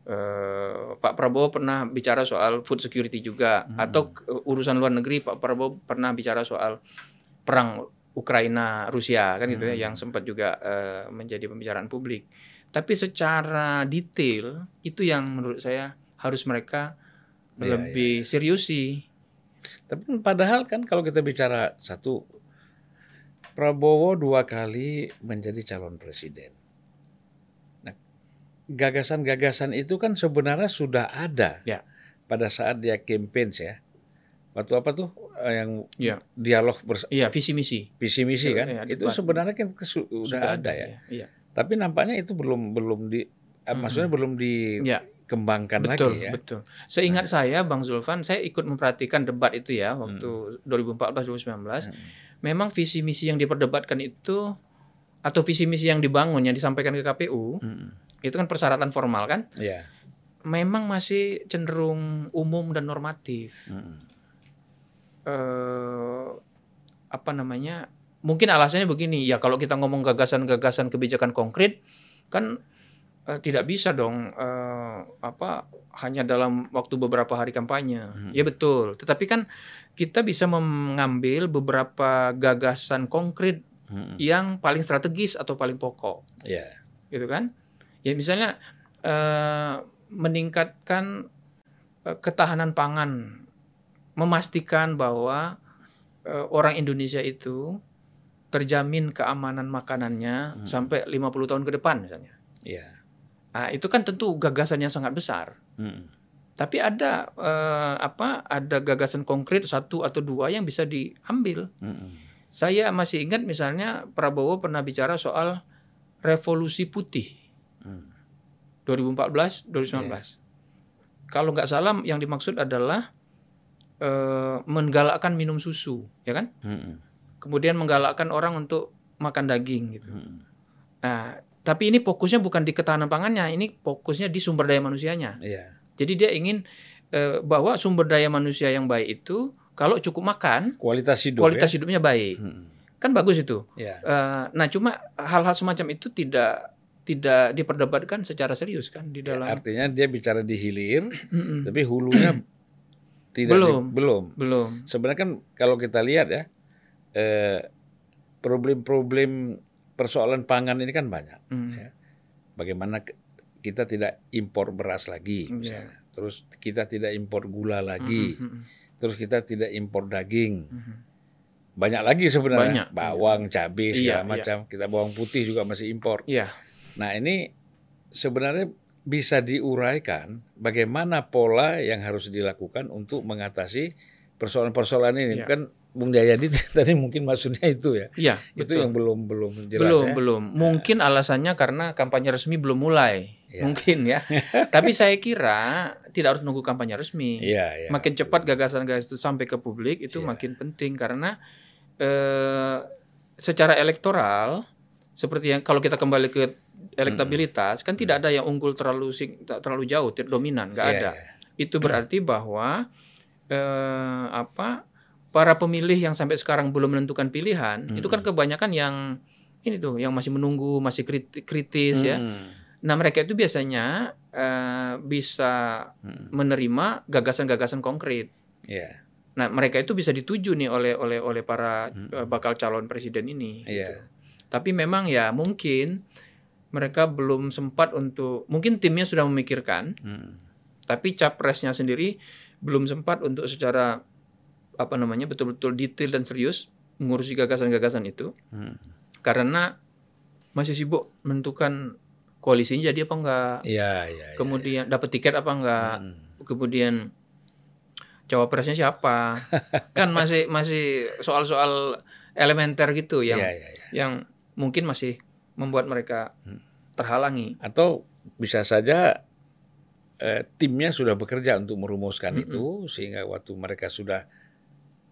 Eh, Pak Prabowo pernah bicara soal food security juga Hmm. atau urusan luar negeri Pak Prabowo pernah bicara soal perang Ukraina Rusia kan gitu ya Hmm. yang sempat juga eh, menjadi pembicaraan publik tapi secara detail itu yang menurut saya harus mereka Iya, lebih seriusi Tapi kan padahal kan kalau kita bicara satu, Prabowo dua kali menjadi calon presiden. Nah, gagasan-gagasan itu kan sebenarnya sudah ada Ya. pada saat dia campaign ya. Waktu apa tuh eh, yang Ya. dialog bersama iya visi misi visi misi kan? Ya, itu sebenarnya kan sudah, ada ya. iya Tapi nampaknya itu belum belum di Mhm. maksudnya belum dikembangkan betul lagi ya. betul seingat saya Bang Zulfan saya ikut memperhatikan debat itu ya waktu 2014 2019 Hmm. memang visi misi yang diperdebatkan itu atau visi misi yang dibangun yang disampaikan ke KPU Hmm. itu kan persyaratan formal kan Ya. memang masih cenderung umum dan normatif Hmm. eh, apa namanya mungkin alasannya begini ya kalau kita ngomong gagasan-gagasan kebijakan konkret kan eh, tidak bisa dong eh, apa hanya dalam waktu beberapa hari kampanye Hmm. ya betul tetapi kan kita bisa mengambil beberapa gagasan konkret Hmm. yang paling strategis atau paling pokok Ya. gitu kan ya misalnya eh, meningkatkan eh, ketahanan pangan memastikan bahwa eh, orang Indonesia itu terjamin keamanan makanannya Hmm. sampai 50 tahun ke depan misalnya. Iya. Nah, itu kan tentu gagasan yang sangat besar. Mm. Tapi ada eh, apa? Ada gagasan konkret satu atau dua yang bisa diambil. Mm. Saya masih ingat misalnya Prabowo pernah bicara soal revolusi putih Mm. 2014 2019. Kalau nggak salah yang dimaksud adalah eh, menggalakkan minum susu, ya kan? Mm. Kemudian menggalakkan orang untuk makan daging gitu. Mm. Nah, tapi ini fokusnya bukan di ketahanan pangannya, ini fokusnya di sumber daya manusianya. Iya. Jadi dia ingin eh, bahwa sumber daya manusia yang baik itu kalau cukup makan, Kualitas hidup. kualitas ya? hidupnya baik. Mm. Kan bagus itu. Iya. Eh, nah, cuma hal-hal semacam itu tidak tidak diperdebatkan secara serius kan di Ya, dalam artinya dia bicara di hilir, tapi hulunya tidak di- Belum. belum. belum. Sebenarnya kan kalau kita lihat ya, eh, problem-problem persoalan pangan ini kan banyak. Mm. Ya. Bagaimana kita tidak impor beras lagi, Iya. misalnya. Terus kita tidak impor gula lagi. Mm, mm, mm, Terus kita tidak impor daging. mm. Banyak lagi sebenarnya. Banyak. Bawang, cabai, segala Iya, iya. macam. Kita bawang putih juga masih impor. Iya. Nah ini sebenarnya bisa diuraikan bagaimana pola yang harus dilakukan untuk mengatasi persoalan-persoalan ini. Iya. Kan Bung Jayadi tadi mungkin maksudnya itu ya. Iya, Itu betul. yang belum belum jelas belum, ya. belum. Mungkin alasannya karena kampanye resmi belum mulai. Iya. Mungkin ya. Tapi saya kira tidak harus nunggu kampanye resmi. Iya, iya. Makin cepat gagasan-gagasan itu sampai ke publik itu Iya. makin penting karena eh, secara elektoral seperti yang kalau kita kembali ke elektabilitas kan tidak ada yang unggul terlalu sing- terlalu jauh, dominan, nggak Iya, ada. iya. Itu berarti bahwa eh, apa para pemilih yang sampai sekarang belum menentukan pilihan itu kan kebanyakan yang ini tuh yang masih menunggu, masih kriti- kritis ya. Hmm. Nah mereka itu biasanya eh, bisa Hmm. menerima gagasan-gagasan konkret. Iya. Nah mereka itu bisa dituju nih oleh oleh oleh para Hmm. eh, bakal calon presiden ini. Iya. gitu. Tapi memang ya mungkin mereka belum sempat untuk mungkin timnya sudah memikirkan, Hmm. tapi capresnya sendiri belum sempat untuk secara apa namanya betul-betul detail dan serius mengurusi gagasan-gagasan itu Hmm. karena masih sibuk menentukan koalisinya jadi apa enggak, iya. iya. kemudian dapat tiket apa enggak, Hmm. kemudian cawapresnya siapa, kan masih masih soal-soal elementer gitu yang Iya, iya, iya. yang mungkin masih membuat mereka Hmm. terhalangi. Atau bisa saja eh, timnya sudah bekerja untuk merumuskan Mm-mm. itu sehingga waktu mereka sudah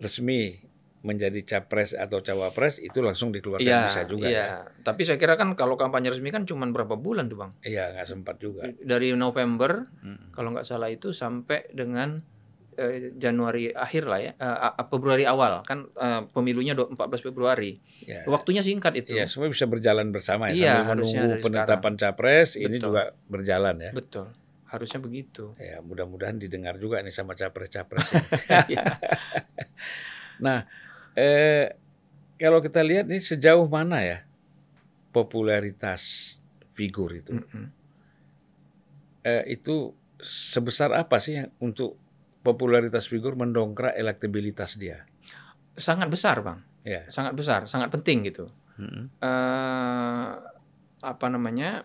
resmi menjadi capres atau cawapres itu langsung dikeluarkan Iya, bisa juga iya. ya. Tapi saya kira kan kalau kampanye resmi kan cuma berapa bulan tuh bang? Iya nggak sempat juga. Dari November Mm. kalau nggak salah itu sampai dengan eh, Januari akhir lah ya, eh, Februari awal kan eh, pemilunya do- 14 Februari. Ya. Waktunya singkat itu. Iya, semua bisa berjalan bersama ya Iya, sambil menunggu penetapan capres ini Betul. juga berjalan ya. Betul. Harusnya begitu. Ya, mudah-mudahan didengar juga nih sama capres-capres. Iya. nah, eh kalau kita lihat nih sejauh mana ya popularitas figur itu? Mm-mm. Eh, itu sebesar apa sih yang untuk popularitas figur mendongkrak elektabilitas dia? Sangat besar bang. Ya. Sangat besar, sangat penting gitu. Mm-mm. eh apa namanya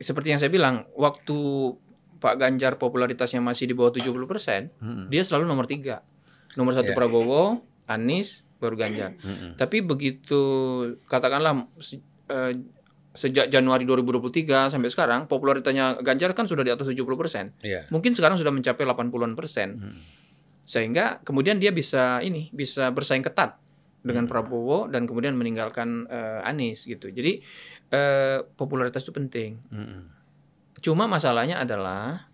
seperti yang saya bilang waktu Pak Ganjar popularitasnya masih di bawah 70 persen Mm-mm. dia selalu nomor tiga nomor satu Ya. Prabowo Anies baru Ganjar Mm-mm. tapi begitu katakanlah se- eh, sejak Januari 2023 sampai sekarang popularitasnya Ganjar kan sudah di atas 70 persen Iya. mungkin sekarang sudah mencapai 80-an persen Mm. sehingga kemudian dia bisa ini bisa bersaing ketat dengan Prabowo dan kemudian meninggalkan eh, Anies gitu. Jadi eh, popularitas itu penting. Mm-mm. Cuma masalahnya adalah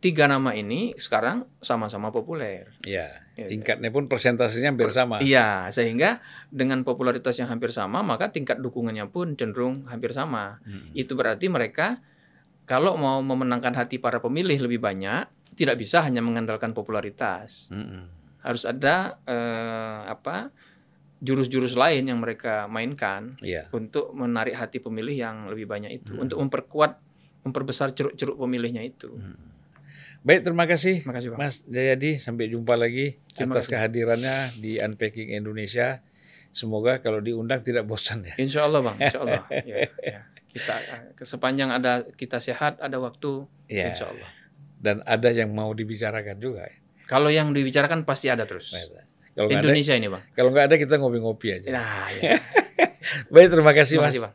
tiga nama ini sekarang sama-sama populer. Iya. Iya. Tingkatnya pun persentasenya hampir sama. Iya, sehingga dengan popularitas yang hampir sama, maka tingkat dukungannya pun cenderung hampir sama. Mm. Itu berarti mereka kalau mau memenangkan hati para pemilih lebih banyak, tidak bisa hanya mengandalkan popularitas. Mm-mm. harus ada eh, apa jurus-jurus lain yang mereka mainkan Iya. untuk menarik hati pemilih yang lebih banyak itu Hmm. untuk memperkuat memperbesar ceruk-ceruk pemilihnya itu Hmm. Baik, terima kasih Terima kasih Bang. Mas Jayadi. Sampai jumpa lagi Terima atas kasih. kehadirannya di Unpacking Indonesia. Semoga kalau diundang tidak bosan ya. Insya Allah bang, Insya Allah. ya, ya. Kita eh, sepanjang ada kita sehat, ada waktu, Ya. Insya Allah. Dan ada yang mau dibicarakan juga. Ya. Kalau yang dibicarakan pasti ada terus. Kalau nggak ada, Indonesia ini bang. kalau nggak ada kita ngopi-ngopi aja. Nah, ya. Baik, terima kasih Terima Mas. kasih bang.